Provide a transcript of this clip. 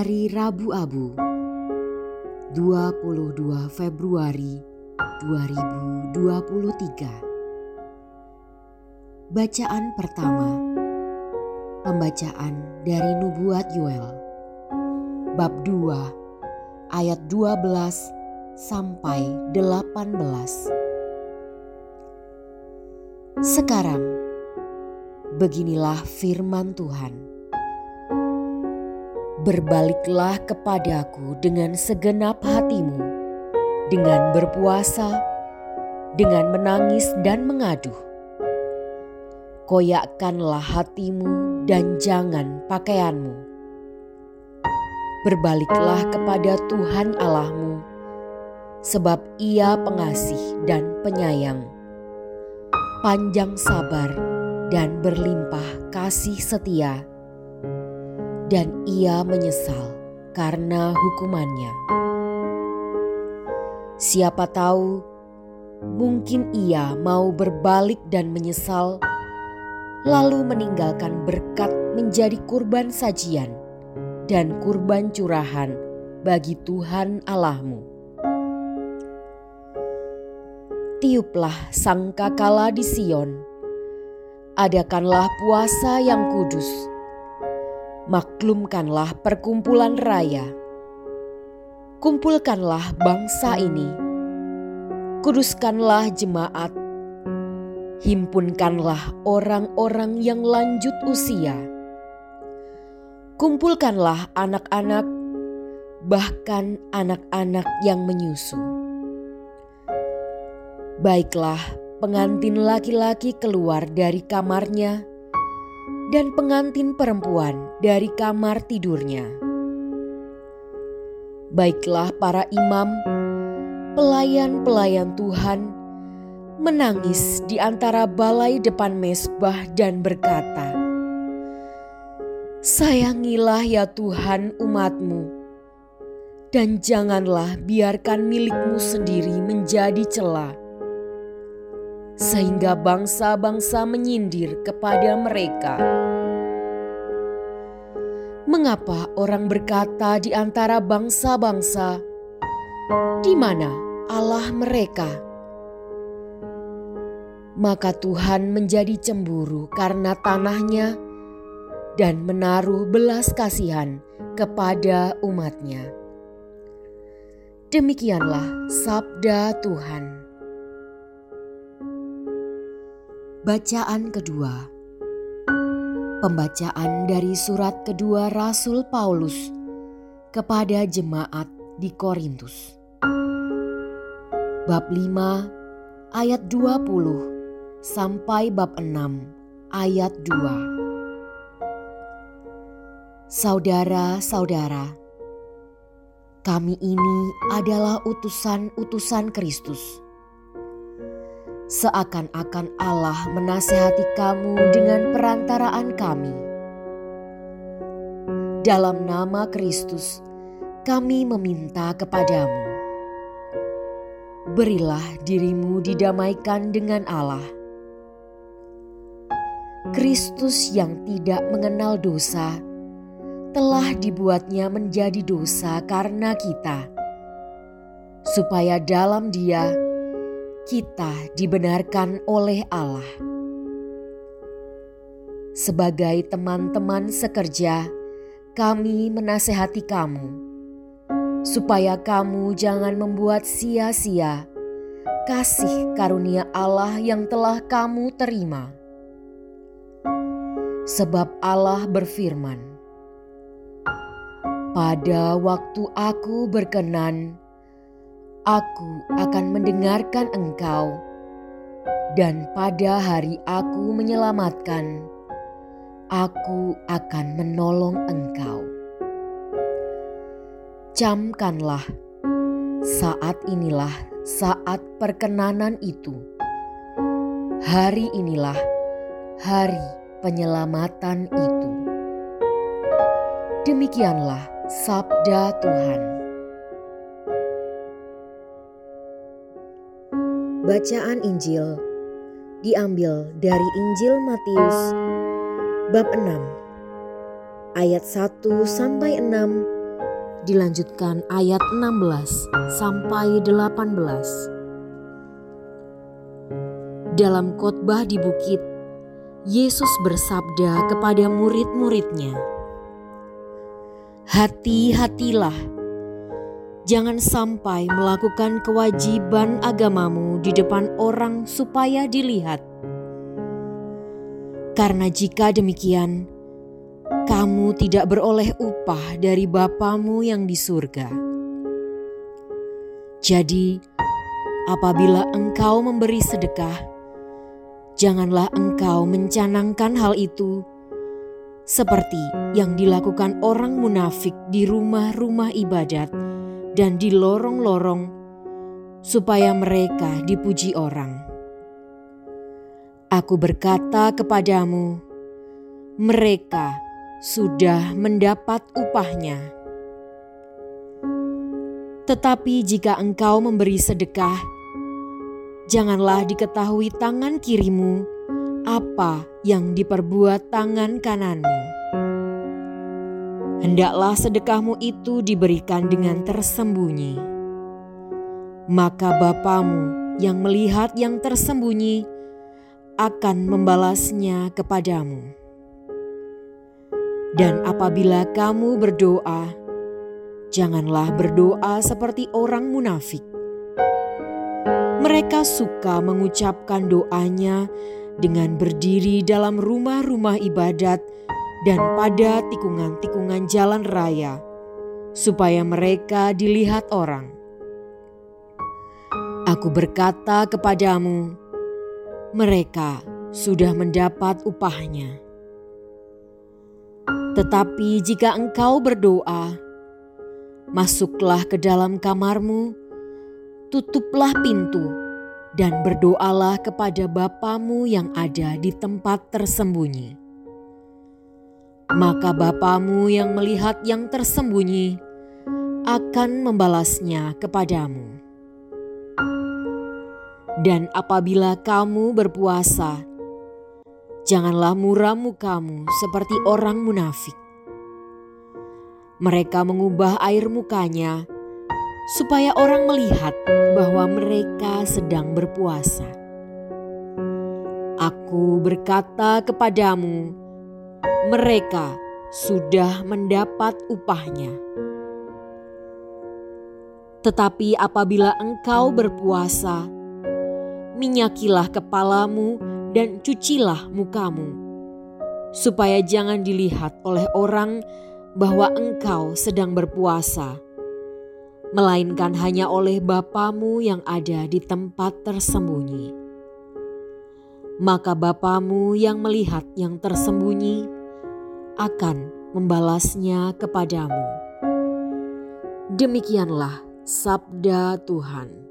Hari Rabu Abu 22 Februari 2023 Bacaan pertama Pembacaan dari Nubuat Yoel Bab 2 ayat 12 sampai 18 Sekarang beginilah firman Tuhan Berbaliklah kepadaku dengan segenap hatimu, dengan berpuasa, dengan menangis dan mengaduh. Koyakkanlah hatimu dan jangan pakaianmu. Berbaliklah kepada Tuhan Allahmu, sebab Ia pengasih dan penyayang, panjang sabar dan berlimpah kasih setia dan ia menyesal karena hukumannya. Siapa tahu, mungkin ia mau berbalik dan menyesal, lalu meninggalkan berkat menjadi kurban sajian dan kurban curahan bagi Tuhan Allahmu. Tiuplah sangkakala di Sion, adakanlah puasa yang kudus maklumkanlah perkumpulan raya. Kumpulkanlah bangsa ini, kuduskanlah jemaat, himpunkanlah orang-orang yang lanjut usia. Kumpulkanlah anak-anak, bahkan anak-anak yang menyusu. Baiklah, pengantin laki-laki keluar dari kamarnya dan pengantin perempuan dari kamar tidurnya. Baiklah para imam, pelayan-pelayan Tuhan, menangis di antara balai depan mesbah dan berkata, Sayangilah ya Tuhan umatmu, dan janganlah biarkan milikmu sendiri menjadi celah sehingga bangsa-bangsa menyindir kepada mereka. Mengapa orang berkata di antara bangsa-bangsa, "Di mana Allah mereka?" Maka Tuhan menjadi cemburu karena tanahnya dan menaruh belas kasihan kepada umatnya. Demikianlah sabda Tuhan. Bacaan kedua. Pembacaan dari surat kedua Rasul Paulus kepada jemaat di Korintus. Bab 5 ayat 20 sampai bab 6 ayat 2 Saudara-saudara kami ini adalah utusan-utusan Kristus seakan-akan Allah menasehati kamu dengan perantaraan kami. Dalam nama Kristus, kami meminta kepadamu, berilah dirimu didamaikan dengan Allah. Kristus yang tidak mengenal dosa telah dibuatnya menjadi dosa karena kita, supaya dalam Dia kita dibenarkan oleh Allah. Sebagai teman-teman sekerja, kami menasehati kamu supaya kamu jangan membuat sia-sia kasih karunia Allah yang telah kamu terima. Sebab Allah berfirman, "Pada waktu Aku berkenan, Aku akan mendengarkan engkau, dan pada hari aku menyelamatkan, aku akan menolong engkau. Camkanlah, saat inilah saat perkenanan itu. Hari inilah hari penyelamatan itu. Demikianlah sabda Tuhan. Bacaan Injil diambil dari Injil Matius bab 6 ayat 1 sampai 6 dilanjutkan ayat 16 sampai 18. Dalam khotbah di bukit, Yesus bersabda kepada murid-muridnya, "Hati-hatilah, jangan sampai melakukan kewajiban agamamu di depan orang supaya dilihat, karena jika demikian, kamu tidak beroleh upah dari Bapamu yang di surga." Jadi, apabila engkau memberi sedekah, janganlah engkau mencanangkan hal itu seperti yang dilakukan orang munafik di rumah-rumah ibadat dan di lorong-lorong, supaya mereka dipuji orang. Aku berkata kepadamu, mereka sudah mendapat upahnya. Tetapi jika engkau memberi sedekah, janganlah diketahui tangan kirimu apa yang diperbuat tangan kananmu. Hendaklah sedekahmu itu diberikan dengan tersembunyi. Maka Bapamu yang melihat yang tersembunyi akan membalasnya kepadamu. Dan apabila kamu berdoa, janganlah berdoa seperti orang munafik mereka suka mengucapkan doanya dengan berdiri dalam rumah-rumah ibadat dan pada tikungan-tikungan jalan raya, supaya mereka dilihat orang. Aku berkata kepadamu, mereka sudah mendapat upahnya. Tetapi jika engkau berdoa, masuklah ke dalam kamarmu tutuplah pintu dan berdoalah kepada Bapamu yang ada di tempat tersembunyi. Maka Bapamu yang melihat yang tersembunyi akan membalasnya kepadamu. Dan apabila kamu berpuasa, janganlah muram mukamu seperti orang munafik. Mereka mengubah air mukanya supaya orang melihat bahwa mereka sedang berpuasa. Aku berkata kepadamu, mereka sudah mendapat upahnya. Tetapi apabila engkau berpuasa, minyakilah kepalamu dan cucilah mukamu, supaya jangan dilihat oleh orang bahwa engkau sedang berpuasa melainkan hanya oleh Bapamu yang ada di tempat tersembunyi. Maka Bapamu yang melihat yang tersembunyi akan membalasnya kepadamu. Demikianlah sabda Tuhan.